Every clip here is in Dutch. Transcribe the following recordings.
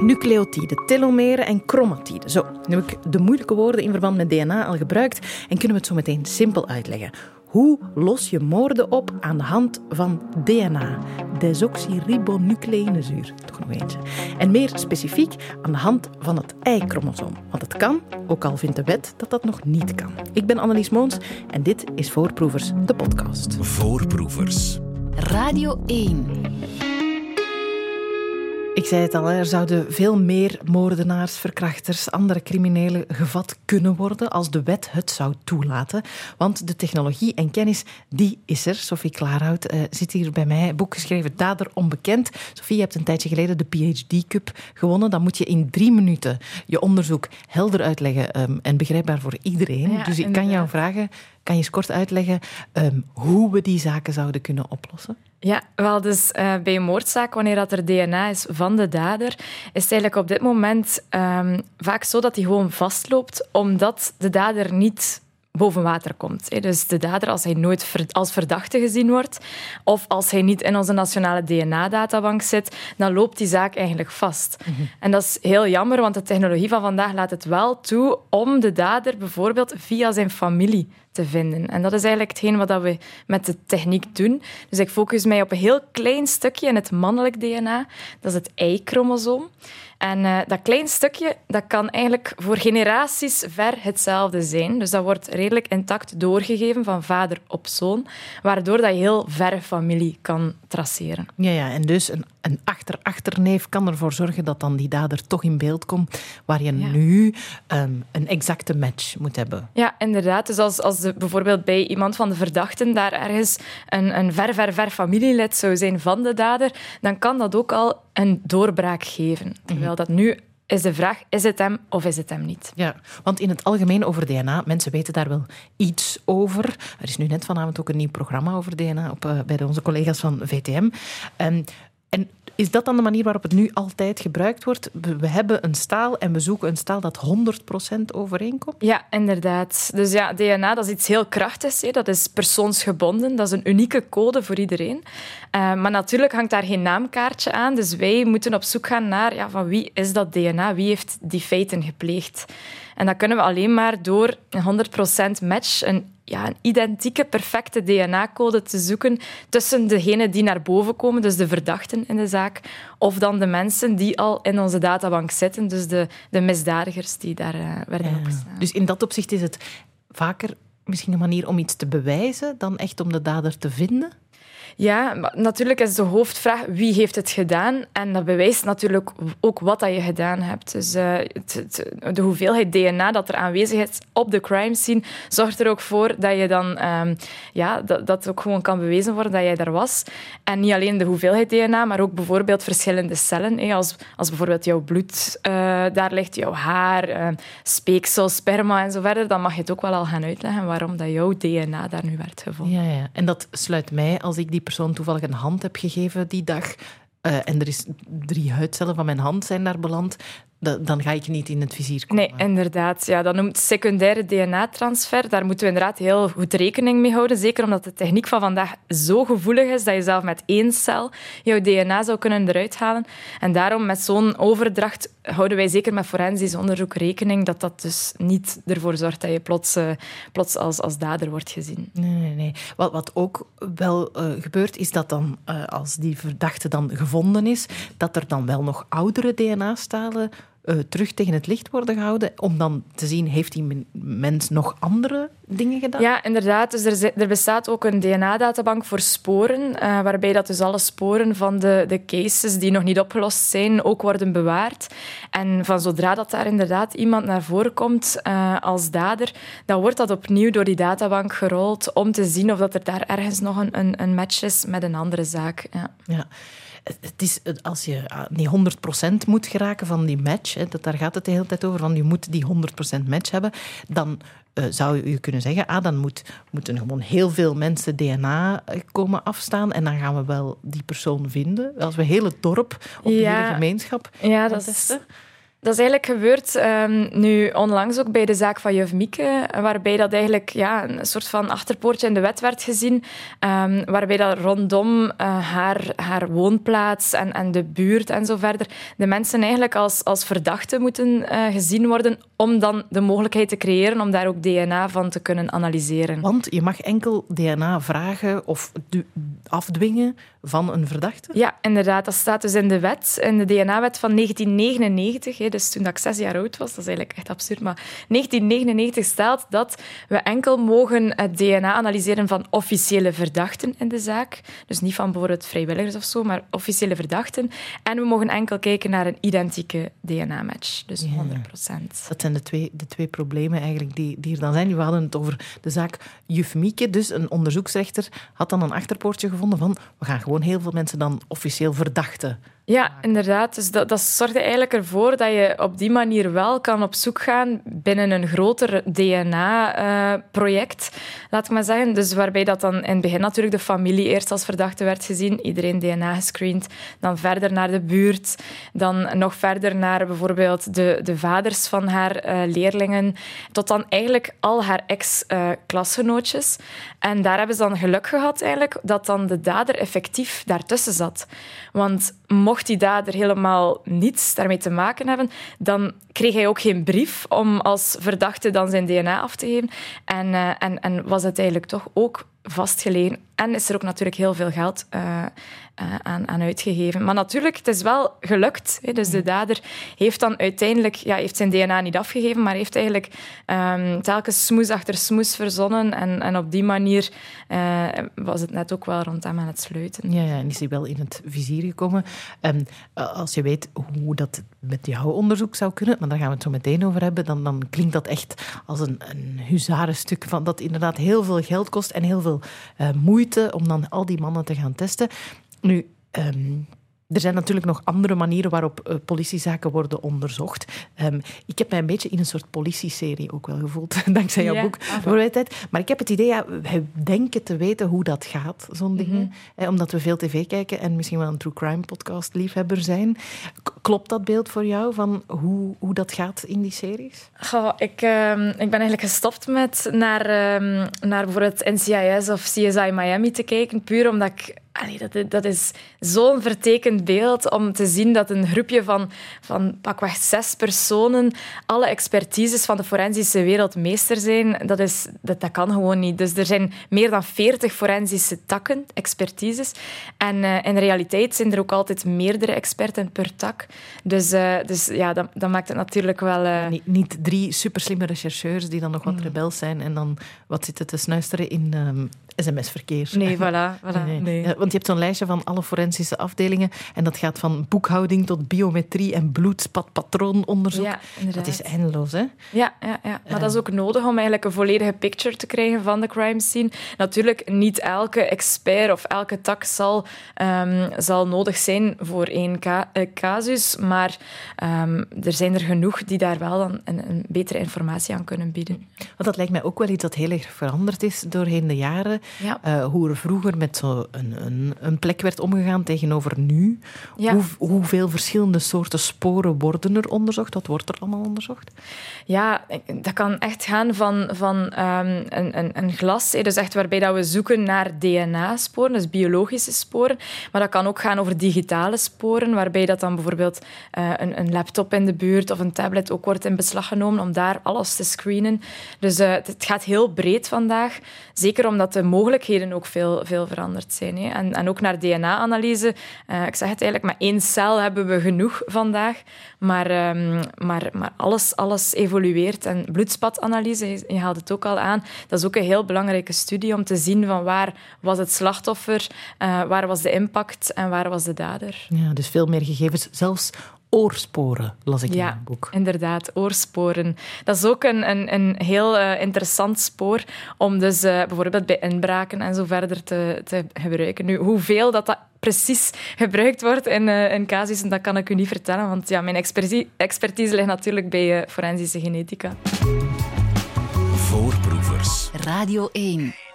Nucleotiden, telomeren en chromatiden. Zo, nu heb ik de moeilijke woorden in verband met DNA al gebruikt en kunnen we het zo meteen simpel uitleggen. Hoe los je moorden op aan de hand van DNA? Desoxyribonucleïnezuur. Toch nog eentje. En meer specifiek aan de hand van het Y-chromosoom. Want het kan, ook al vindt de wet dat dat nog niet kan. Ik ben Annelies Moons en dit is Voorproevers, de podcast. Voorproevers. Radio 1. Ik zei het al, er zouden veel meer moordenaars, verkrachters, andere criminelen gevat kunnen worden als de wet het zou toelaten. Want de technologie en kennis, die is er. Sophie Klaarhout uh, zit hier bij mij, boek geschreven Dader Onbekend. Sophie, je hebt een tijdje geleden de PhD Cup gewonnen. Dan moet je in drie minuten je onderzoek helder uitleggen um, en begrijpbaar voor iedereen. Ja, dus ik kan jou vragen, kan je eens kort uitleggen um, hoe we die zaken zouden kunnen oplossen? Ja, wel, dus uh, bij een moordzaak, wanneer dat er DNA is van de dader, is het eigenlijk op dit moment um, vaak zo dat hij gewoon vastloopt, omdat de dader niet boven water komt. Dus de dader, als hij nooit als verdachte gezien wordt, of als hij niet in onze nationale DNA-databank zit, dan loopt die zaak eigenlijk vast. Mm -hmm. En dat is heel jammer, want de technologie van vandaag laat het wel toe om de dader bijvoorbeeld via zijn familie te vinden. En dat is eigenlijk hetgeen wat we met de techniek doen. Dus ik focus mij op een heel klein stukje in het mannelijk DNA. Dat is het Y-chromosoom. En uh, dat klein stukje dat kan eigenlijk voor generaties ver hetzelfde zijn. Dus dat wordt redelijk intact doorgegeven van vader op zoon, waardoor dat je heel verre familie kan traceren. Ja, ja en dus een, een achter-achterneef kan ervoor zorgen dat dan die dader toch in beeld komt, waar je ja. nu um, een exacte match moet hebben. Ja, inderdaad. Dus als, als de, bijvoorbeeld bij iemand van de verdachten daar ergens een, een ver, ver, ver familielid zou zijn van de dader, dan kan dat ook al een doorbraak geven. Terwijl dat nu is de vraag, is het hem of is het hem niet? Ja, want in het algemeen over DNA, mensen weten daar wel iets over. Er is nu net vanavond ook een nieuw programma over DNA op, uh, bij onze collega's van VTM. Um, en is dat dan de manier waarop het nu altijd gebruikt wordt? We hebben een staal en we zoeken een staal dat 100% overeenkomt? Ja, inderdaad. Dus ja, DNA dat is iets heel krachtigs. Hè. Dat is persoonsgebonden. Dat is een unieke code voor iedereen. Uh, maar natuurlijk hangt daar geen naamkaartje aan. Dus wij moeten op zoek gaan naar ja, van wie is dat DNA? Wie heeft die feiten gepleegd? En dat kunnen we alleen maar door een 100% match, ja, een identieke, perfecte DNA-code te zoeken tussen degenen die naar boven komen, dus de verdachten in de zaak, of dan de mensen die al in onze databank zitten, dus de, de misdadigers die daar uh, werden ja. opgestaan. Dus in dat opzicht is het vaker misschien een manier om iets te bewijzen dan echt om de dader te vinden? Ja, natuurlijk is de hoofdvraag wie heeft het gedaan. En dat bewijst natuurlijk ook wat dat je gedaan hebt. Dus het, de hoeveelheid DNA dat er aanwezig is op de crime scene zorgt er ook voor dat je dan um, ja, dat, dat ook gewoon kan bewezen worden dat jij daar was. En niet alleen de hoeveelheid DNA, maar ook bijvoorbeeld verschillende cellen. Als, als bijvoorbeeld jouw bloed uh, daar ligt, jouw haar, uh, speeksel, sperma en zo verder, dan mag je het ook wel al gaan uitleggen waarom dat jouw DNA daar nu werd gevonden. Ja, ja. En dat sluit mij als ik die persoon toevallig een hand heb gegeven die dag. Uh, en er is drie huidcellen van mijn hand zijn daar beland. Dan ga ik niet in het vizier komen. Nee, inderdaad. Ja, dat noemt secundaire DNA-transfer. Daar moeten we inderdaad heel goed rekening mee houden. Zeker omdat de techniek van vandaag zo gevoelig is dat je zelf met één cel jouw DNA zou kunnen eruit halen. En daarom, met zo'n overdracht, houden wij zeker met forensisch onderzoek rekening dat dat dus niet ervoor zorgt dat je plots, uh, plots als, als dader wordt gezien. Nee, nee, nee. Wat, wat ook wel uh, gebeurt, is dat dan, uh, als die verdachte dan gevonden is, dat er dan wel nog oudere DNA-stalen uh, terug tegen het licht worden gehouden, om dan te zien, heeft die mens nog andere dingen gedaan? Ja, inderdaad. Dus er, er bestaat ook een DNA-databank voor sporen, uh, waarbij dat dus alle sporen van de, de cases die nog niet opgelost zijn, ook worden bewaard. En van zodra dat daar inderdaad iemand naar voren komt uh, als dader, dan wordt dat opnieuw door die databank gerold om te zien of dat er daar ergens nog een, een, een match is met een andere zaak. Ja. ja het is, als je die 100% moet geraken van die match, hè, dat, daar gaat het de hele tijd over, van je moet die 100% match hebben, dan uh, zou je kunnen zeggen, ah, dan moet, moeten gewoon heel veel mensen DNA komen afstaan en dan gaan we wel die persoon vinden. Als we heel het dorp of de ja, hele gemeenschap ja, dat is, Dat is eigenlijk gebeurd um, nu onlangs ook bij de zaak van juf Mieke, waarbij dat eigenlijk ja, een soort van achterpoortje in de wet werd gezien, um, waarbij dat rondom uh, haar, haar woonplaats en, en de buurt en zo verder de mensen eigenlijk als, als verdachten moeten uh, gezien worden om dan de mogelijkheid te creëren om daar ook DNA van te kunnen analyseren. Want je mag enkel DNA vragen of afdwingen van een verdachte? Ja, inderdaad. Dat staat dus in de wet, in de DNA-wet van 1999 dus toen ik zes jaar oud was, dat is eigenlijk echt absurd, maar 1999 stelt dat we enkel mogen het DNA analyseren van officiële verdachten in de zaak. Dus niet van bijvoorbeeld vrijwilligers of zo, maar officiële verdachten. En we mogen enkel kijken naar een identieke DNA-match, dus 100%. Dat zijn de twee, de twee problemen eigenlijk die, die er dan zijn. We hadden het over de zaak Juf Mieke, dus een onderzoeksrechter had dan een achterpoortje gevonden van we gaan gewoon heel veel mensen dan officieel verdachten ja, inderdaad. Dus dat, dat zorgt er eigenlijk ervoor dat je op die manier wel kan op zoek gaan binnen een groter DNA-project, laat ik maar zeggen. Dus waarbij dat dan in het begin natuurlijk de familie eerst als verdachte werd gezien, iedereen DNA gescreend, dan verder naar de buurt, dan nog verder naar bijvoorbeeld de, de vaders van haar uh, leerlingen, tot dan eigenlijk al haar ex-klasgenootjes. En daar hebben ze dan geluk gehad eigenlijk dat dan de dader effectief daartussen zat. Want mocht die dader helemaal niets daarmee te maken hebben, dan kreeg hij ook geen brief om als verdachte dan zijn DNA af te geven. En, uh, en, en was het eigenlijk toch ook vastgelegen. En is er ook natuurlijk heel veel geld uh, uh, aan, aan, uitgegeven. Maar natuurlijk, het is wel gelukt. Hè. Dus de dader heeft dan uiteindelijk ja, heeft zijn DNA niet afgegeven, maar heeft eigenlijk um, telkens smoes achter smoes verzonnen. En, en op die manier uh, was het net ook wel rond hem aan het sluiten. Ja, ja en is hij wel in het vizier gekomen. Um, als je weet hoe dat met jouw onderzoek zou kunnen, maar daar gaan we het zo meteen over hebben, dan, dan klinkt dat echt als een, een huzarenstuk van dat inderdaad heel veel geld kost en heel veel uh, om dan al die mannen te gaan testen. Nu, um, er zijn natuurlijk nog andere manieren waarop uh, politiezaken worden onderzocht. Um, ik heb mij een beetje in een soort politieserie ook wel gevoeld, dankzij jouw ja, boek Tijd. Maar ik heb het idee, ja, we denken te weten hoe dat gaat, zo'n mm -hmm. dingen. Eh, omdat we veel tv kijken en misschien wel een true crime podcast liefhebber zijn. K klopt dat beeld voor jou van hoe, hoe dat gaat in die series? Goh, ik, uh, ik ben eigenlijk gestopt met naar, um, naar bijvoorbeeld NCIS of CSI Miami te kijken, puur omdat ik Allee, dat, dat is zo'n vertekend beeld om te zien dat een groepje van, van pakweg zes personen alle expertises van de forensische wereld meester zijn. Dat, is, dat, dat kan gewoon niet. Dus er zijn meer dan veertig forensische takken, expertises. En uh, in realiteit zijn er ook altijd meerdere experten per tak. Dus, uh, dus ja, dat, dat, maakt het natuurlijk wel... Uh... Niet, niet, drie superslimme rechercheurs die dan nog wat mm. rebels zijn en dan wat zitten te snuisteren in um, sms-verkeer. Nee, voilà. voilà nee. want je hebt zo'n lijstje van alle forensische afdelingen en dat gaat van boekhouding tot biometrie en bloedspatpatroononderzoek. Ja, dat is eindeloos, hè? Ja, ja, ja. maar dat is ook nodig om eigenlijk een volledige picture te krijgen van de crime scene. Natuurlijk, niet elke expert of elke tak zal, um, zal nodig zijn voor één ca uh, casus, maar um, er zijn er genoeg die daar wel dan een, een betere informatie aan kunnen bieden. Want dat lijkt mij ook wel iets dat heel erg veranderd is doorheen de jaren. Ja. Uh, hoe er vroeger met zo'n een, een, een, plek werd omgegaan tegenover nu. Ja. Hoe, hoeveel verschillende soorten sporen worden er onderzocht? Wat wordt er allemaal onderzocht? Ja, dat kan echt gaan van, van um, een, een, een, glas, dus echt waarbij dat we zoeken naar DNA-sporen, dus biologische sporen. Maar dat kan ook gaan over digitale sporen, waarbij dat dan bijvoorbeeld uh, een, een, laptop in de buurt of een tablet ook wordt in beslag genomen om daar alles te screenen. Dus uh, het gaat heel breed vandaag. Zeker omdat de mogelijkheden ook veel, veel veranderd zijn. Hè. En, en ook naar DNA-analyse. Uh, ik zeg het eigenlijk, maar één cel hebben we genoeg vandaag. Maar, um, maar, maar alles, alles evolueert. En bloedspatanalyse, je haalt het ook al aan, dat is ook een heel belangrijke studie om te zien van waar was het slachtoffer, uh, waar was de impact en waar was de dader. Ja, dus veel meer gegevens, zelfs oorsporen, las ik ja, in het boek. inderdaad, oorsporen. Dat is ook een, een, een heel uh, interessant spoor om dus uh, bijvoorbeeld bij inbraken en zo verder te, te gebruiken. Nu, hoeveel dat, dat precies gebruikt wordt in, uh, in casussen, dat kan ik u niet vertellen, want ja, mijn expertise, expertise ligt natuurlijk bij forensische genetica. Voorproevers. Radio 1.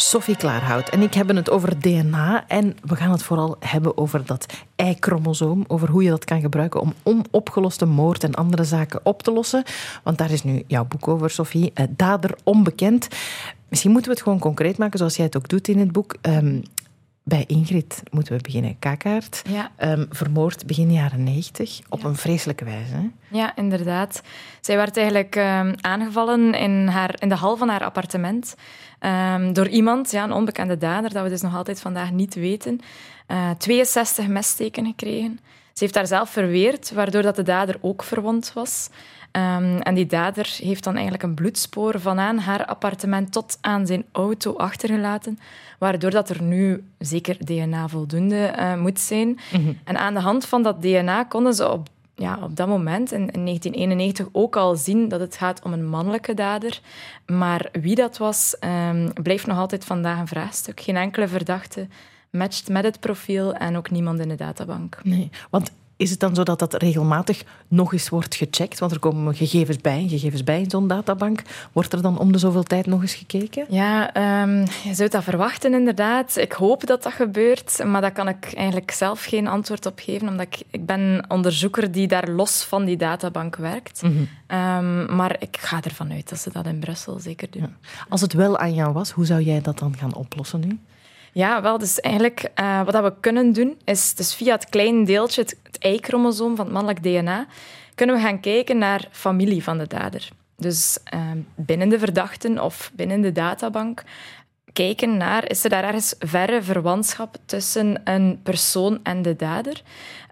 Sophie Klaarhout en ik hebben het over DNA en we gaan het vooral hebben over dat Y-chromosoom, over hoe je dat kan gebruiken om onopgeloste moord en andere zaken op te lossen. Want daar is nu jouw boek over, Sophie, eh, Dader onbekend. Misschien moeten we het gewoon concreet maken, zoals jij het ook doet in het boek. Um, bij Ingrid moeten we beginnen. Kakaert, ja. um, vermoord begin jaren 90 op een vreselijke wijze. Hè? Ja, inderdaad. Zij werd eigenlijk um, aangevallen in, haar, in de hal van haar appartement um, door iemand, ja, een onbekende dader, dat we dus nog altijd vandaag niet weten. Uh, 62 messteken gekregen. Ze heeft daar zelf verweerd, waardoor dat de dader ook verwond was. Um, en die dader heeft dan eigenlijk een bloedspoor van aan haar appartement tot aan zijn auto achtergelaten, waardoor dat er nu zeker DNA voldoende uh, moet zijn. Mm -hmm. En aan de hand van dat DNA konden ze op, ja, op dat moment, in, in 1991, ook al zien dat het gaat om een mannelijke dader. Maar wie dat was, um, blijft nog altijd vandaag een vraagstuk. Geen enkele verdachte matcht met het profiel en ook niemand in de databank. Nee, want is het dan zo dat dat regelmatig nog eens wordt gecheckt? Want er komen gegevens bij, gegevens bij in zo'n databank. Wordt er dan om de zoveel tijd nog eens gekeken? Ja, um, je zou dat verwachten inderdaad. Ik hoop dat dat gebeurt, maar daar kan ik eigenlijk zelf geen antwoord op geven, omdat ik, ik ben onderzoeker die daar los van die databank werkt. Mm -hmm. um, maar ik ga ervan uit dat ze dat in Brussel zeker doen. Ja. Als het wel aan jou was, hoe zou jij dat dan gaan oplossen nu? Ja, wel, dus eigenlijk uh, wat we kunnen doen, is dus via het kleine deeltje, het, het Y-chromosoom van het mannelijk DNA, kunnen we gaan kijken naar familie van de dader. Dus uh, binnen de verdachten of binnen de databank kijken naar, is er daar ergens verre verwantschap tussen een persoon en de dader?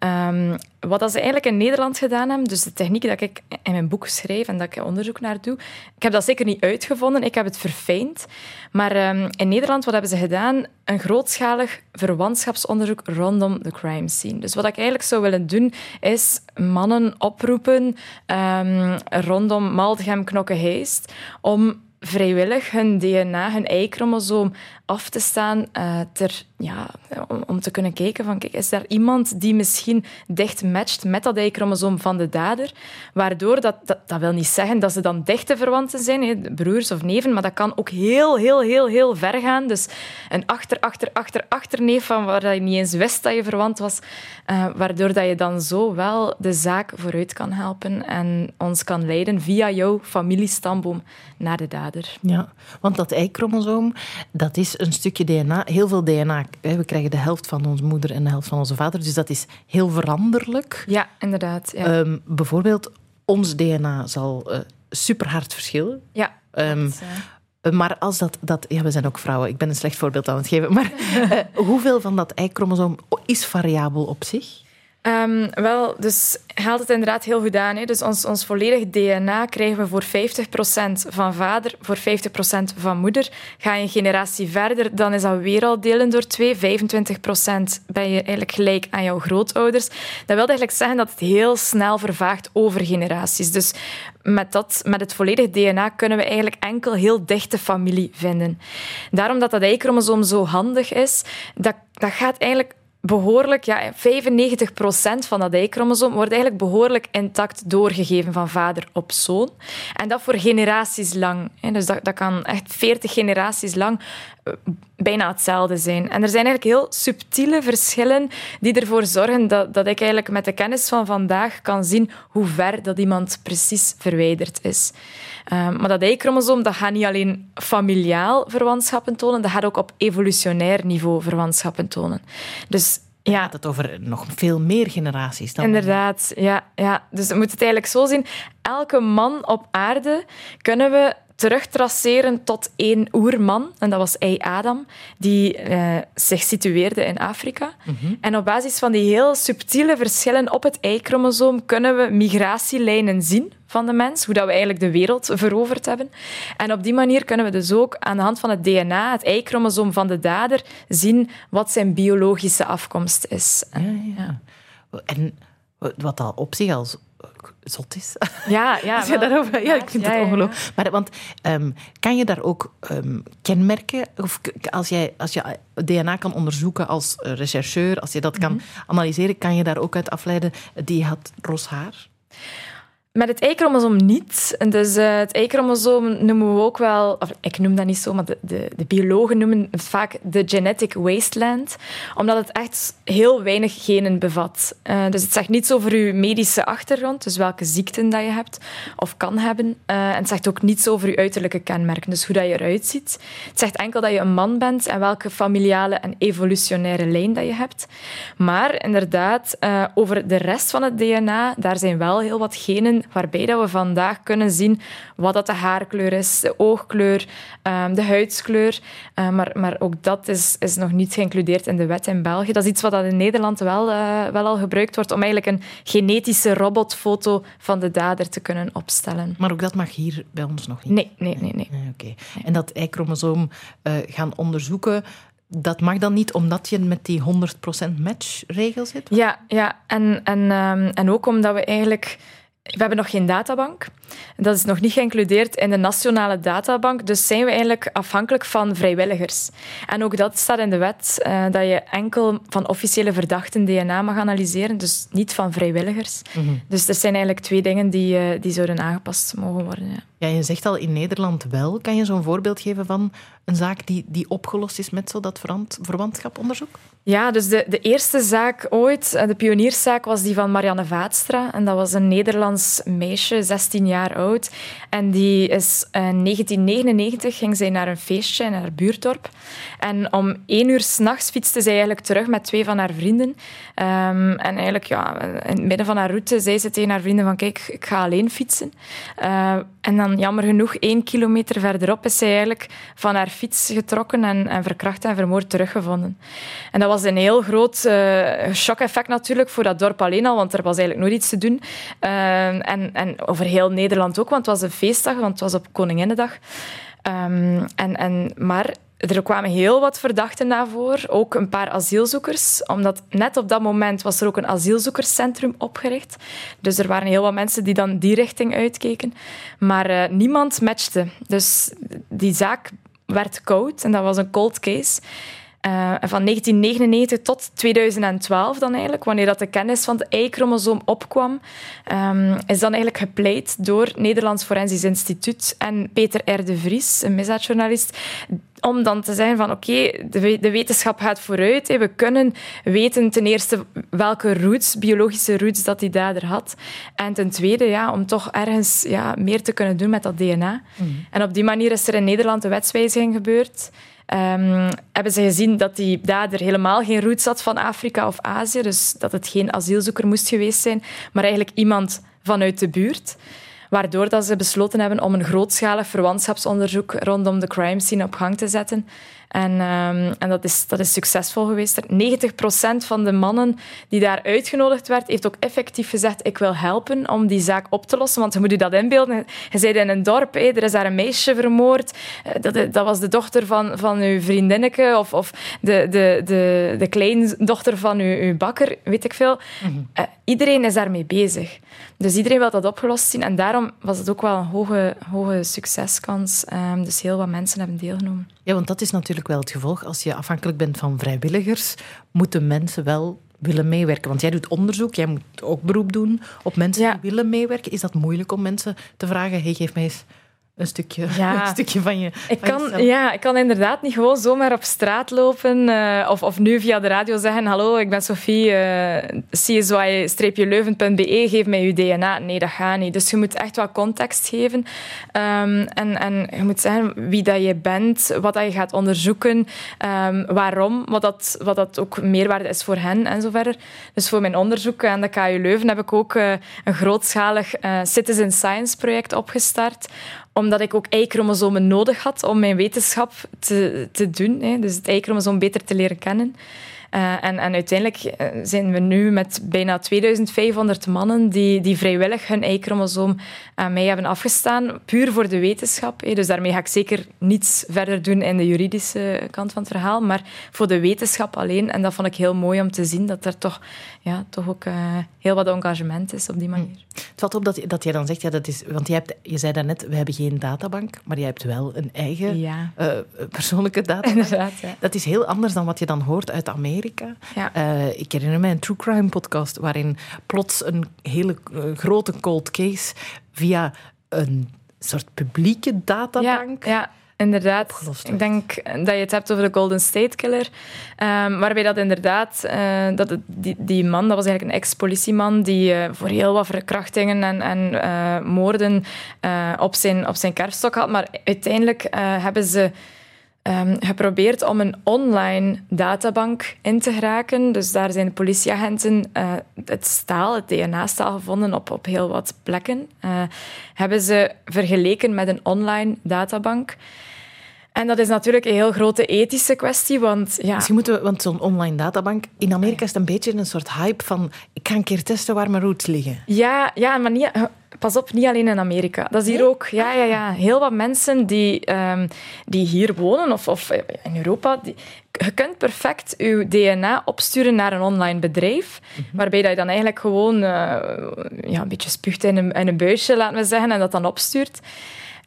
Um, wat ze eigenlijk in Nederland gedaan hebben, dus de techniek dat ik in mijn boek schrijf en dat ik onderzoek naar doe, ik heb dat zeker niet uitgevonden, ik heb het verfijnd. Maar um, in Nederland, wat hebben ze gedaan? Een grootschalig verwantschapsonderzoek rondom de crime scene. Dus wat ik eigenlijk zou willen doen, is mannen oproepen um, rondom Maldegem, Knokke, Heist, om vrijwillig hun DNA, hun Y-chromosoom af te staan ter, ja, om, te kunnen kijken van kijk, is er iemand die misschien dicht matcht met dat Y-chromosoom van de dader, waardoor dat, dat, wil niet zeggen dat ze dan dichte verwanten zijn, broers of neven, maar dat kan ook heel, heel, heel, heel ver gaan. Dus een achter, achter, achter, achterneef van waar je niet eens wist dat je verwant was, uh, waardoor dat je dan zo wel de zaak vooruit kan helpen en ons kan leiden via jouw familiestamboom naar de dader. Ja, want dat Y-chromosoom, dat is een stukje DNA, heel veel DNA. We krijgen de helft van onze moeder en de helft van onze vader, dus dat is heel veranderlijk. Ja, inderdaad. Ja. Um, bijvoorbeeld, ons DNA zal uh, super hard verschillen. Ja. Um, dat uh... Maar als dat, dat... Ja, we zijn ook vrouwen. Ik ben een slecht voorbeeld aan het geven. Maar uh, hoeveel van dat Y-chromosoom is variabel op zich? Um, wel, dus haalt het inderdaad heel goed aan. Hè? Dus ons, ons volledig DNA krijgen we voor 50% van vader, voor 50% van moeder. Ga je een generatie verder, dan is dat weer al delen door twee. 25% ben je eigenlijk gelijk aan jouw grootouders. Dat wil eigenlijk zeggen dat het heel snel vervaagt over generaties. Dus met, dat, met het volledig DNA kunnen we eigenlijk enkel heel dichte familie vinden. Daarom dat dat Y-chromosoom zo handig is, dat, dat gaat eigenlijk behoorlijk, ja, 95% van dat Y-chromosoom wordt eigenlijk behoorlijk intact doorgegeven van vader op zoon. En dat voor generaties lang. Dus dat, dat kan echt 40 generaties lang bijna hetzelfde zijn. En er zijn eigenlijk heel subtiele verschillen die ervoor zorgen dat, dat ik eigenlijk met de kennis van vandaag kan zien hoe ver dat iemand precies verwijderd is. Um, maar dat Y-chromosoom dat gaat niet alleen familiaal verwantschappen tonen, dat gaat ook op evolutionair niveau verwantschappen tonen. Dus ja. gaat het over nog veel meer generaties. Dan Inderdaad, ja, ja. Dus we moeten het eigenlijk zo zien. Elke man op aarde kunnen we terugtraceren tot één oerman. En dat was Ei Adam, die uh, zich situeerde in Afrika. Mm -hmm. En op basis van die heel subtiele verschillen op het Y-chromosoom kunnen we migratielijnen zien van de mens, hoe dat we eigenlijk de wereld veroverd hebben. En op die manier kunnen we dus ook aan de hand van het DNA, het Y-chromosoom van de dader, zien wat zijn biologische afkomst is. Ja, ja. En wat al op zich als zot is. Ja, ja, Als je daarover, ja, ik vind ja, het ongelooflijk. Ja, maar want, um, kan je daar ook um, kenmerken, of als, jij, als je DNA kan onderzoeken als rechercheur, als je dat kan mm -hmm. analyseren, kan je daar ook uit afleiden, die had ros haar? Met het Y-chromosoom niet. Dus uh, het Y-chromosoom noemen we ook wel, of ik noem dat niet zo, maar de, de, biologen noemen het vaak de genetic wasteland, omdat het echt heel weinig genen bevat. Uh, dus het zegt niets over je medische achtergrond, dus welke ziekten dat je hebt of kan hebben. Uh, en het zegt ook niets over je uiterlijke kenmerken, dus hoe dat je eruit ziet. Het zegt enkel dat je een man bent en welke familiale en evolutionaire lijn dat je hebt. Maar inderdaad, over de rest van het DNA, daar zijn wel heel wat genen waarbij dat we vandaag kunnen zien wat dat de haarkleur is, de oogkleur, ehm, de huidskleur. Uh, maar, maar ook dat is, is nog niet geïncludeerd in de wet in België. Dat is iets wat dat in Nederland wel, uh, wel al gebruikt wordt om eigenlijk een genetische robotfoto van de dader te kunnen opstellen. Maar ook dat mag hier bij ons nog niet? Nee, nee, nee. nee. Oké. En dat Y-chromosoom uh, gaan onderzoeken, dat mag dan niet omdat je met die 100% match-regel zit? Ja, ja. En, en, um, en ook omdat we eigenlijk we hebben nog geen databank. Dat is nog niet geïncludeerd in de nationale databank. Dus zijn we eigenlijk afhankelijk van vrijwilligers. En ook dat staat in de wet, uh, dat je enkel van officiële verdachten DNA mag analyseren, dus niet van vrijwilligers. Mm -hmm. Dus er zijn eigenlijk twee dingen die, uh, die zouden aangepast mogen worden. Ja. Ja, je zegt al in Nederland wel. Kan je zo'n voorbeeld geven van een zaak die, die opgelost is met zo dat verwantschaponderzoek? Ja, dus de, de eerste zaak ooit, de pionierszaak, was die van Marianne Vaatstra. En dat was een Nederlands meisje, 16 jaar oud. En die is in 1999 ging zij naar een feestje in haar buurtdorp. En om één uur s'nachts fietste zij eigenlijk terug met twee van haar vrienden. Um, en eigenlijk, ja, in het midden van haar route zei ze tegen haar vrienden van kijk, ik ga alleen fietsen. Uh, en dan jammer genoeg, één kilometer verderop is zij eigenlijk van haar fiets getrokken en, en verkracht en vermoord teruggevonden. En dat was een heel groot uh, shock-effect natuurlijk voor dat dorp alleen al, want er was eigenlijk nooit iets te doen. Uh, en, en over heel Nederland ook, want het was een feestdag, want het was op Koninginnedag. Um, en, en, maar er kwamen heel wat verdachten daarvoor, ook een paar asielzoekers, omdat net op dat moment was er ook een asielzoekerscentrum opgericht. Dus er waren heel wat mensen die dan die richting uitkeken. Maar uh, niemand matchte. Dus die zaak werd koud en dat was een cold case. Uh, van 1999 tot 2012 dan eigenlijk, wanneer dat de kennis van het Y-chromosoom opkwam, um, is dan eigenlijk gepleit door Nederlands Forensisch Instituut en Peter R. de Vries, een misdaadjournalist, om dan te zeggen van oké, okay, de, de, wetenschap gaat vooruit. Hè. We kunnen weten ten eerste welke roots, biologische roots dat die dader had. En ten tweede, ja, om toch ergens ja, meer te kunnen doen met dat DNA. Mm. En op die manier is er in Nederland een wetswijziging gebeurd. Um, hebben ze gezien dat die dader helemaal geen roots had van Afrika of Azië. Dus dat het geen asielzoeker moest geweest zijn, maar eigenlijk iemand vanuit de buurt. Waardoor dat ze besloten hebben om een grootschalig verwantschapsonderzoek rondom de crime scene op gang te zetten. En, um, en dat, is, dat is succesvol geweest. 90% van de mannen die daar uitgenodigd werd, heeft ook effectief gezegd: Ik wil helpen om die zaak op te lossen. Want je moet je dat inbeelden. Je bent in een dorp, hé, er is daar een meisje vermoord. Eh, dat, dat was de dochter van, van uw vriendinneke of, of de, de, de, de kleindochter van uw, uw bakker, weet ik veel. Mm -hmm. uh, iedereen is daarmee bezig. Dus iedereen wil dat opgelost zien. En daarom was het ook wel een hoge, hoge succeskans. Um, dus heel wat mensen hebben deelgenomen. Ja, want dat is natuurlijk wel het gevolg. Als je afhankelijk bent van vrijwilligers, moeten mensen wel willen meewerken. Want jij doet onderzoek, jij moet ook beroep doen op mensen ja. die willen meewerken. Is dat moeilijk om mensen te vragen, hey, geef mij eens een stukje, ja. een stukje van je. Ik van kan, jezelf. ja, ik kan inderdaad niet gewoon zomaar op straat lopen uh, of, of nu via de radio zeggen: Hallo, ik ben Sophie, uh, csy-leuven.be, geef mij uw DNA. Nee, dat gaat niet. Dus je moet echt wat context geven. Um, en, en je moet zeggen wie dat je bent, wat dat je gaat onderzoeken, um, waarom, wat dat, wat dat ook meerwaarde is voor hen en zo verder. Dus voor mijn onderzoek aan de KU Leuven heb ik ook uh, een grootschalig citizen science project opgestart omdat ik ook Y-chromosomen nodig had om mijn wetenschap te, te doen. Hè. Dus het Y-chromosoom beter te leren kennen. Uh, en, en, uiteindelijk zijn we nu met bijna 2500 mannen die, die vrijwillig hun Y-chromosoom aan mij hebben afgestaan, puur voor de wetenschap. Dus daarmee ga ik zeker niets verder doen in de juridische kant van het verhaal, maar voor de wetenschap alleen. En dat vond ik heel mooi om te zien, dat er toch, ja, toch ook uh, heel wat engagement is op die manier. Hm. Het valt op dat, dat jij dan zegt, ja, dat is, want je, hebt, je zei daarnet, we hebben geen databank, maar je hebt wel een eigen ja. uh, persoonlijke databank. Inderdaad, ja. Dat is heel anders dan wat je dan hoort uit Amerika Amerika. Ja. Uh, ik herinner mij een true crime podcast waarin plots een hele grote cold case via een soort publieke databank. Ja, ja. Inderdaad. Ik denk dat je het hebt over de Golden State Killer. Um, waarbij dat inderdaad, uh, dat die, die man, dat was eigenlijk een ex-politieman die uh, voor heel wat verkrachtingen en, en uh, moorden op, zijn, op zijn kerfstok had. Maar uiteindelijk hebben ze um, geprobeerd om een online databank in te geraken. Dus daar zijn politieagenten het staal, het DNA-staal gevonden op, op heel wat plekken. hebben ze vergeleken met een online databank. En dat is natuurlijk een heel grote ethische kwestie, want ja... Misschien moeten we, want zo'n online databank... In Amerika is het een beetje een soort hype van... Ik ga een keer testen waar mijn roots liggen. Ja, ja maar niet, pas op, niet alleen in Amerika. Dat is hier ook... Ja, ja, ja. Heel wat mensen die, um, die hier wonen, of, of in Europa... Die, je kunt perfect je DNA opsturen naar een online bedrijf, mhm. waarbij dat je dan eigenlijk gewoon uh, ja, een beetje spuugt in een, in een buisje, laten we zeggen, en dat dan opstuurt.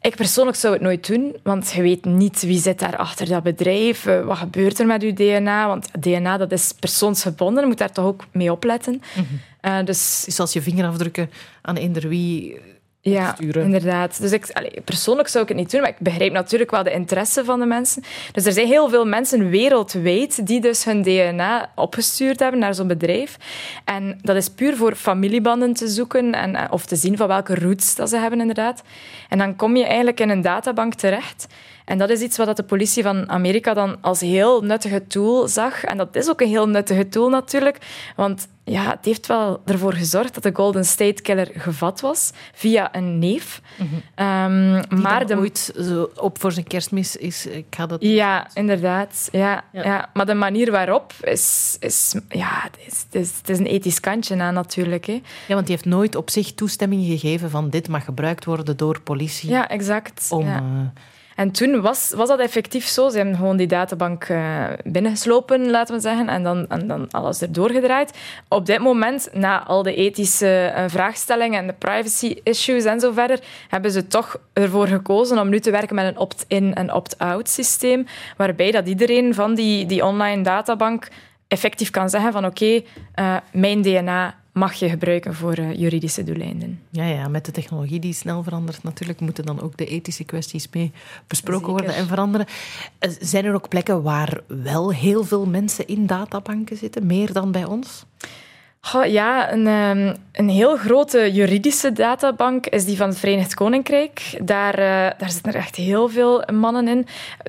Ik persoonlijk zou het nooit doen, want je weet niet wie zit daar achter dat bedrijf, eh, wat gebeurt er met je DNA, want DNA dat is persoonsgebonden, je moet daar toch ook mee opletten. Mm -hmm. dus, dus als je vingerafdrukken aan eender wie ja, inderdaad. Dus ik, persoonlijk zou ik het niet doen, maar ik begrijp natuurlijk wel de interesse van de mensen. Dus er zijn heel veel mensen wereldwijd die dus hun DNA opgestuurd hebben naar zo'n bedrijf. En dat is puur voor familiebanden te zoeken en, eh, of te zien van welke roots dat ze hebben, inderdaad. En dan kom je eigenlijk in een databank terecht. En dat is iets wat de politie van Amerika dan als heel nuttige tool zag. En dat is ook een heel nuttige tool natuurlijk, want ja, het heeft wel ervoor gezorgd dat de Golden State Killer gevat was via een neef. Mm -hmm. maar de... ooit zo op voor zijn kerstmis is... Ik ga dat... Ja, inderdaad. Ja, ja. Maar de manier waarop is... is ja, het is, het is, het is een ethisch kantje aan natuurlijk. Hè. Ja, want die heeft nooit op zich toestemming gegeven van dit mag gebruikt worden door politie. Ja, exact. Om... Ja. Eh, en toen was, was dat effectief zo. Ze hebben gewoon die databank uh, binnengeslopen, laten we zeggen, en dan, en dan alles erdoor gedraaid. Op dit moment, na al de ethische uh, vraagstellingen en de privacy-issues en zo verder, hebben ze toch ervoor gekozen om nu te werken met een opt-in en opt-out systeem, waarbij dat iedereen van die, die online databank effectief kan zeggen van oké, eh, mijn DNA mag je gebruiken voor uh, juridische doeleinden. Ja, ja, met de technologie die snel verandert natuurlijk, moeten dan ook de ethische kwesties mee besproken worden en veranderen. Eh, zijn er ook plekken waar wel heel veel mensen in databanken zitten, meer dan bij ons? Ja, een, ehm, een heel grote juridische databank is die van het Verenigd Koninkrijk. Daar, uh, daar zitten er echt heel veel mannen in.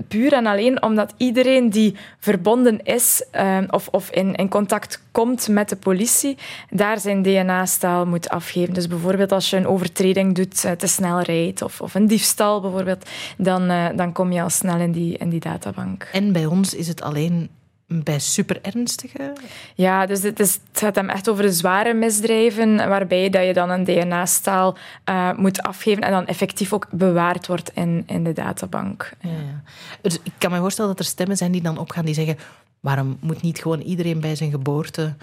Puur en alleen omdat iedereen die verbonden is ehm, of, of in, in contact komt met de politie, daar zijn DNA-staal moet afgeven. Dus bijvoorbeeld als je een overtreding doet, uh, te snel rijdt of, of een diefstal bijvoorbeeld, dan, uh, dan kom je al snel in die, in die databank. En bij ons is het alleen bij super ernstige? Ja, dus het, is, het gaat hem echt over de zware misdrijven, waarbij dat je dan een DNA-staal uh, moet afgeven en dan effectief ook bewaard wordt in, in de databank. Ja. ja. Dus ik kan me voorstellen dat er stemmen zijn die dan opgaan die zeggen waarom moet niet gewoon iedereen bij zijn geboorte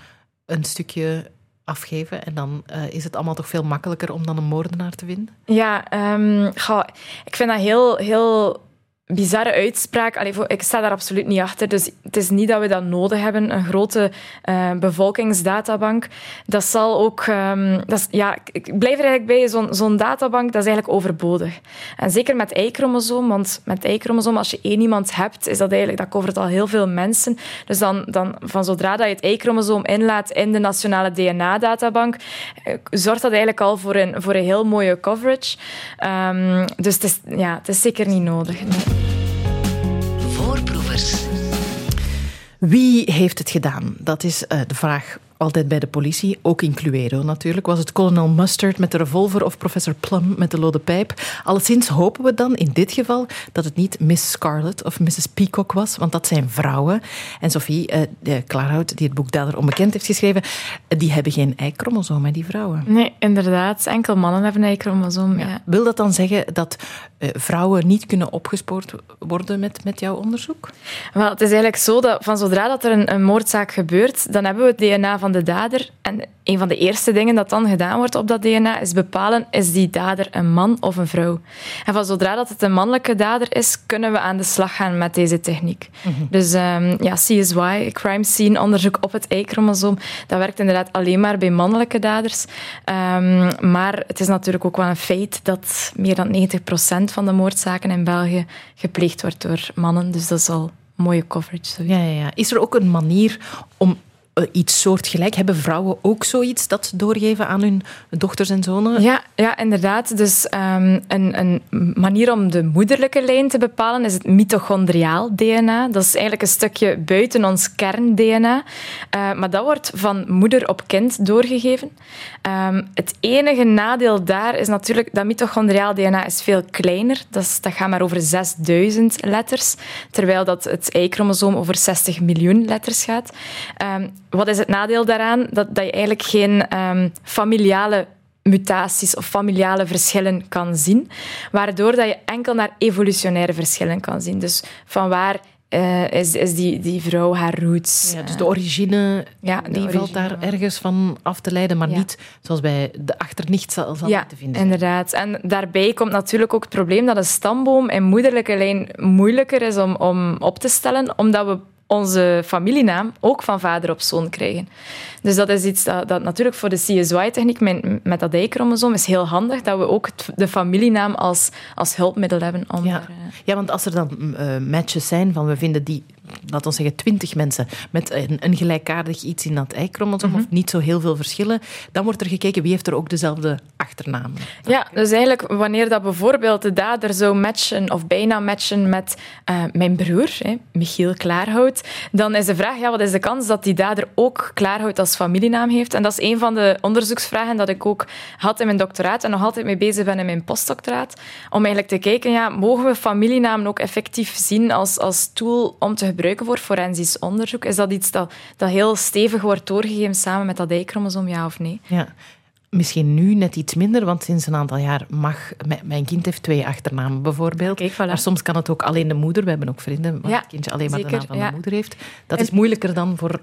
een stukje afgeven. En dan uh, is het allemaal toch veel makkelijker om dan een moordenaar te vinden? Ja, um, ik vind dat heel, heel bizarre uitspraak. Allee, ik sta daar absoluut niet achter. Dus het is niet dat we dat nodig hebben, een grote uh, bevolkingsdatabank. Dat zal ook... Um, dat is, ja, ik blijf er eigenlijk bij, zo'n zo'n databank, dat is eigenlijk overbodig. En zeker met Y-chromosoom, want met Y-chromosoom, als je één iemand hebt, is dat eigenlijk, dat covert al heel veel mensen. Dus dan, dan van zodra dat je het Y-chromosoom inlaat in de nationale DNA-databank, eh, zorgt dat eigenlijk al voor een, voor een heel mooie coverage. Um, dus het is, ja, het is zeker niet nodig. Wie heeft het gedaan? Dat is uh, de vraag altijd bij de politie, ook in Cluedo natuurlijk. Was het kolonel Mustard met de revolver of professor Plum met de lode pijp? Alleszins hopen we dan in dit geval dat het niet Miss Scarlet of Mrs. Peacock was, want dat zijn vrouwen. En Sophie uh, de Klaarhout, die het boek Dader Onbekend heeft geschreven, uh, die hebben geen Y-chromosoom, die vrouwen. Nee, inderdaad. Enkel mannen hebben een Y-chromosoom. Ja. Wil dat dan zeggen dat uh, vrouwen niet kunnen opgespoord worden met, met jouw onderzoek? Wel, het is eigenlijk zo dat van zodra dat er een, een moordzaak gebeurt, dan hebben we het DNA van van de dader. En een van de eerste dingen dat dan gedaan wordt op dat DNA is bepalen, is die dader een man of een vrouw? En van zodra dat het een mannelijke dader is, kunnen we aan de slag gaan met deze techniek. Mhm. Dus um, ja, CSY, crime scene onderzoek op het Y-chromosoom, dat werkt inderdaad alleen maar bij mannelijke daders. Um, maar het is natuurlijk ook wel een feit dat meer dan 90% van de moordzaken in België gepleegd wordt door mannen. Dus dat is al mooie coverage. Ja, ja, ja. Is er ook een manier om iets soortgelijk? Hebben vrouwen ook zoiets dat doorgeven aan hun dochters en zonen? Ja, ja inderdaad. Dus um, een, een, manier om de moederlijke lijn te bepalen is het mitochondriaal DNA. Dat is eigenlijk een stukje buiten ons kern-DNA. Uh, maar dat wordt van moeder op kind doorgegeven. Um, het enige nadeel daar is natuurlijk dat mitochondriaal DNA is veel kleiner. Dat, is, dat gaat maar over 6000 letters, terwijl dat het Y-chromosoom over 60 miljoen letters gaat. Um, wat is het nadeel daaraan? Dat, dat je eigenlijk geen um, familiale mutaties of familiale verschillen kan zien, waardoor dat je enkel naar evolutionaire verschillen kan zien. Dus van waar uh, is, is die, die vrouw haar roots. Ja, dus de origine, ja, die origine, valt daar ergens van af te leiden, maar ja. niet zoals bij de achternicht zal, zal ja, te vinden inderdaad. En daarbij komt natuurlijk ook het probleem dat een stamboom in moederlijke lijn moeilijker is om, om op te stellen, omdat we onze familienaam ook van vader op zoon krijgen. Dus dat is iets dat, dat natuurlijk voor de CSY-techniek met, met dat Y-chromosoom is heel handig, dat we ook de familienaam als, als hulpmiddel hebben. Om ja. Er, uh... ja, want als er dan uh, matches zijn van we vinden die laten we zeggen, twintig mensen met een, een, gelijkaardig iets in dat Y-chromosoom, mm -hmm. of niet zo heel veel verschillen, dan wordt er gekeken wie heeft er ook dezelfde achternaam. Ja, dus eigenlijk wanneer dat bijvoorbeeld de dader zou matchen, of bijna matchen met uh, mijn broer, hè, Michiel Klaarhout, dan is de vraag, ja, wat is de kans dat die dader ook Klaarhout als familienaam heeft? En dat is een van de onderzoeksvragen dat ik ook had in mijn doctoraat en nog altijd mee bezig ben in mijn postdoctoraat, om eigenlijk te kijken, ja, mogen we familienamen ook effectief zien als, als tool om te gebruiken voor forensisch onderzoek? Is dat iets dat, dat heel stevig wordt doorgegeven samen met dat Y-chromosoom, ja of nee? Ja. Misschien nu net iets minder, want sinds een aantal jaar mag... Mijn kind heeft twee achternamen bijvoorbeeld. Kijk, voilà. Maar soms kan het ook alleen de moeder. We hebben ook vrienden waar ja, het kindje alleen maar zeker, de naam van ja. de moeder heeft. Dat is moeilijker dan voor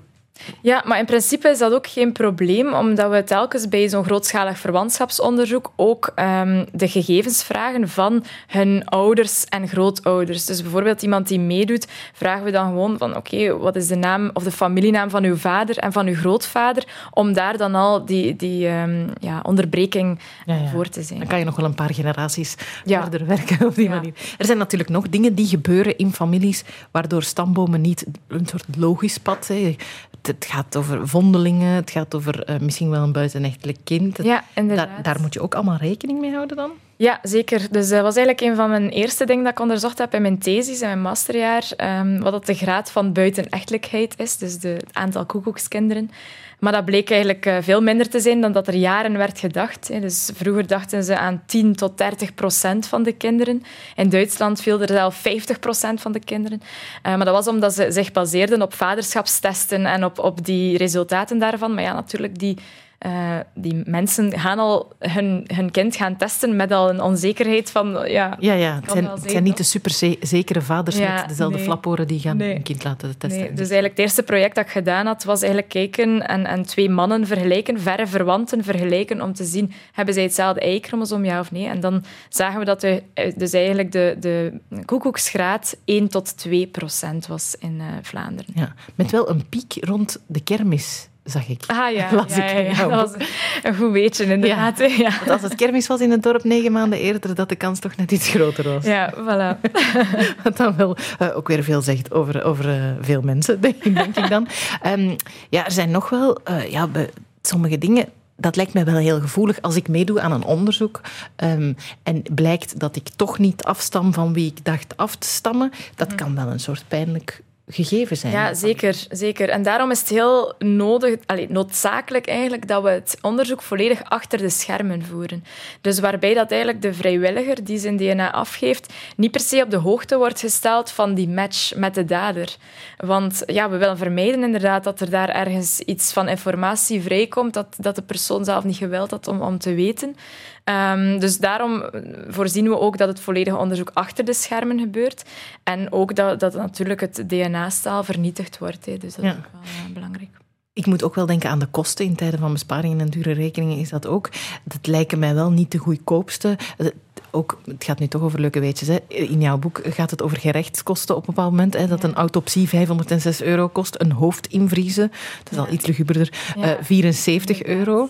ja, maar in principe is dat ook geen probleem, omdat we telkens bij zo'n grootschalig verwantschapsonderzoek ook um, de gegevens vragen van hun ouders en grootouders. Dus bijvoorbeeld iemand die meedoet, vragen we dan gewoon van oké, okay, wat is de naam of de familienaam van uw vader en van uw grootvader, om daar dan al die, die um, ja, onderbreking ja, ja. voor te zijn. Dan kan je nog wel een paar generaties ja. verder werken op die manier. Er zijn natuurlijk nog dingen die gebeuren in families, waardoor stambomen niet een soort logisch pad zijn het gaat over vondelingen, het gaat over uh, misschien wel een buitenechtelijk kind. Ja, inderdaad. Daar, daar, moet je ook allemaal rekening mee houden dan? Ja, zeker. Dus dat was eigenlijk een van mijn eerste dingen dat ik onderzocht heb in mijn thesis, in mijn masterjaar, um, wat dat de graad van buitenechtelijkheid is, dus de, het aantal koekoekskinderen. Maar dat bleek eigenlijk uh, veel minder te zijn dan dat er jaren werd gedacht. Dus vroeger dachten ze aan 10 tot 30 procent van de kinderen. In Duitsland viel er zelf 50 procent van de kinderen. Uh, maar dat was omdat ze zich baseerden op vaderschapstesten en op, op die resultaten daarvan. Maar ja, natuurlijk, die uh, die mensen gaan al hun, hun kind gaan testen met al een onzekerheid van... Ja, ja, ja. Het, zijn, het zijn niet de superzekere vaders ja, met dezelfde nee. flaporen die gaan nee. hun kind laten testen. Nee. Dus eigenlijk het eerste project dat ik gedaan had, was eigenlijk kijken en, en twee mannen vergelijken, verre verwanten vergelijken, om te zien, hebben zij hetzelfde Y-chromosoom, ja of nee? En dan zagen we dat de, dus eigenlijk de, de koekoeksgraad 1 tot 2 procent was in uh, Vlaanderen. Ja, met wel een piek rond de kermis zag ik. Ah ja, ja, ja, ja. dat was een goed weetje inderdaad. Ja. Ja. Want als het kermis was in het dorp negen maanden eerder, dat de kans toch net iets groter was. Ja, voilà. Wat dan wel uh, ook weer veel zegt over, over uh, veel mensen, denk, denk ik dan. Um, ja, er zijn nog wel uh, ja, sommige dingen dat lijkt mij wel heel gevoelig als ik meedoe aan een onderzoek um, en blijkt dat ik toch niet afstam van wie ik dacht af te stammen. Dat kan wel een soort pijnlijk gegeven zijn. Ja, zeker, zeker. En daarom is het heel nodig, allee, noodzakelijk eigenlijk, dat we het onderzoek volledig achter de schermen voeren. Dus waarbij dat eigenlijk de vrijwilliger die zijn DNA afgeeft, niet per se op de hoogte wordt gesteld van die match met de dader. Want ja, we willen vermijden inderdaad dat er daar ergens iets van informatie vrijkomt dat, dat de persoon zelf niet gewild had om, om te weten. Um, dus daarom voorzien we ook dat het volledige onderzoek achter de schermen gebeurt. En ook dat, dat natuurlijk het DNA-staal vernietigd wordt. Hè. Dus dat ja. is ook wel uh, belangrijk. Ik moet ook wel denken aan de kosten. In tijden van besparingen en dure rekeningen is dat ook. Dat lijken mij wel niet de goedkoopste. Ook, het gaat nu toch over leuke weetjes. Hè. In jouw boek gaat het over gerechtskosten op een bepaald moment. Hè, dat een autopsie 506 euro kost. Een hoofd invriezen, dat is al iets luguberder, ja. 74 eh, euro.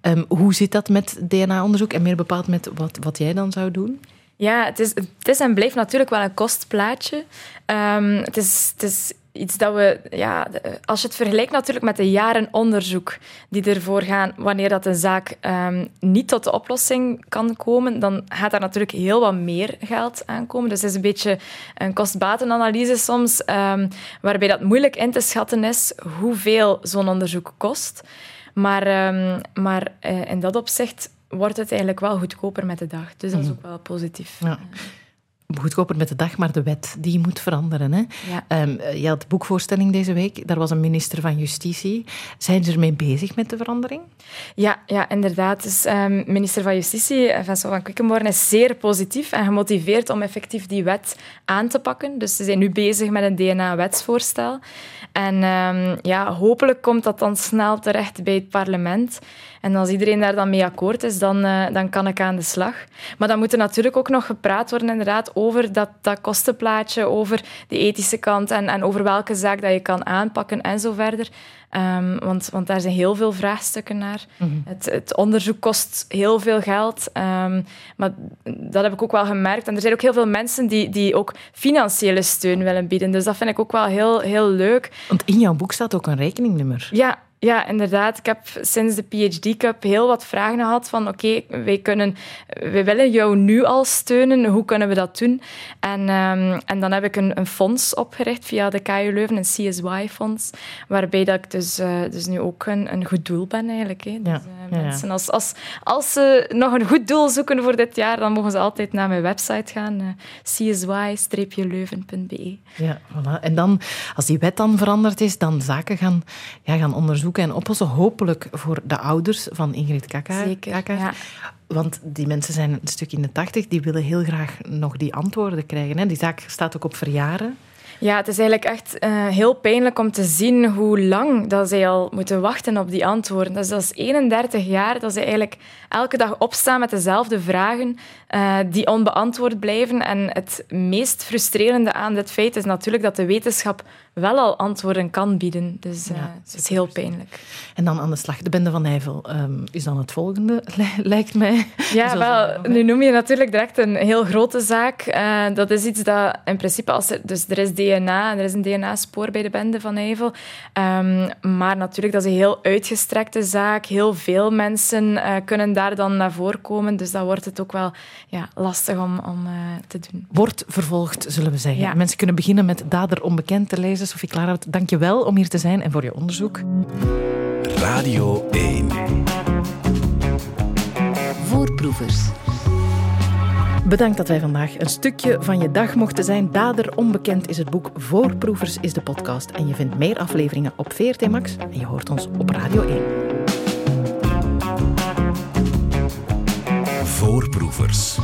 Um, hoe zit dat met DNA-onderzoek en meer bepaald met wat, wat jij dan zou doen? Ja, het is, en blijft natuurlijk wel een kostplaatje. Um, het, is, het iets dat we, ja, als je het vergelijkt natuurlijk met de jaren onderzoek die ervoor gaan wanneer dat een zaak um, niet tot de oplossing kan komen, dan gaat daar natuurlijk heel wat meer geld aankomen. Dus het is een beetje een kost-batenanalyse soms, um, waarbij dat moeilijk in te schatten is hoeveel zo'n onderzoek kost. Maar, maar uh, in dat opzicht wordt het eigenlijk wel goedkoper met de dag. Dus dat is mhm. ook wel positief. Ja goedkoper met de dag, maar de wet die moet veranderen. Hè? Ja. Um, je had boekvoorstelling deze week, daar was een minister van Justitie. Zijn ze ermee bezig met de verandering? Ja, ja inderdaad. Dus, um, minister van Justitie, eh, Vincent van Quickenborn, is zeer positief en gemotiveerd om effectief die wet aan te pakken. Dus ze zijn nu bezig met een DNA-wetsvoorstel. En um, ja, hopelijk komt dat dan snel terecht bij het parlement. En als iedereen daar dan mee akkoord is, dan, uh, dan kan ik aan de slag. Maar dan moet er natuurlijk ook nog gepraat worden inderdaad over dat, dat kostenplaatje, over de ethische kant en, en over welke zaak dat je kan aanpakken en zo verder. Um, want, want daar zijn heel veel vraagstukken naar. Mhm. het, het, onderzoek kost heel veel geld. Um, maar dat heb ik ook wel gemerkt. En er zijn ook heel veel mensen die, die ook financiële steun willen bieden. Dus dat vind ik ook wel heel, heel leuk. Want in jouw boek staat ook een rekeningnummer. Ja, ja, inderdaad. Ik heb sinds de PhD Cup heel wat vragen gehad van oké, wij kunnen, wij willen jou nu al steunen, hoe kunnen we dat doen? En, um, en dan heb ik een, een, fonds opgericht via de KU Leuven, een CSY-fonds, waarbij dat ik dus, uh, dus nu ook een, een goed doel ben eigenlijk. Hè. Dus, uh, ja, mensen, als, als, als ze nog een goed doel zoeken voor dit jaar, dan mogen ze altijd naar mijn website gaan, uh, csy-leuven.be. Ja, voilà. En dan, als die wet dan veranderd is, dan zaken gaan, ja, gaan onderzoeken en oplossen. Hopelijk voor de ouders van Ingrid Kaka. Zeker, ja. Want die mensen zijn een stuk in de tachtig, die willen heel graag nog die antwoorden krijgen. Hè? Die zaak staat ook op verjaren. Ja, het is eigenlijk echt uh, heel pijnlijk om te zien hoe lang dat zij al moeten wachten op die antwoorden. Dus dat is 31 jaar dat ze eigenlijk elke dag opstaan met dezelfde vragen uh, die onbeantwoord blijven. En het meest frustrerende aan dit feit is natuurlijk dat de wetenschap wel al antwoorden kan bieden. Dus uh, het is heel pijnlijk. En dan aan de slag. De Bende van Nijvel um, is dan het volgende, lijkt mij. Ja, wel, nu noem je natuurlijk direct een heel grote zaak. Uh, dat is iets dat in principe, als er, dus er is DNA, er is een DNA-spoor bij de Bende van Nijvel. Um, maar natuurlijk, dat is een heel uitgestrekte zaak. Heel veel mensen uh, kunnen daar dan naar voren komen. Dus dat wordt het ook wel ja, lastig om, om te doen. Wordt vervolgd, zullen we zeggen. Ja. Mensen kunnen beginnen met Dader Onbekend te lezen. Sophie Klaarhout, dank je wel om hier te zijn en voor je onderzoek. Radio 1. Voorproevers. Bedankt dat wij vandaag een stukje van je dag mochten zijn. Dader onbekend is het boek, Voorproevers is de podcast. En je vindt meer afleveringen op VRT Max en je hoort ons op Radio 1. Voorproevers.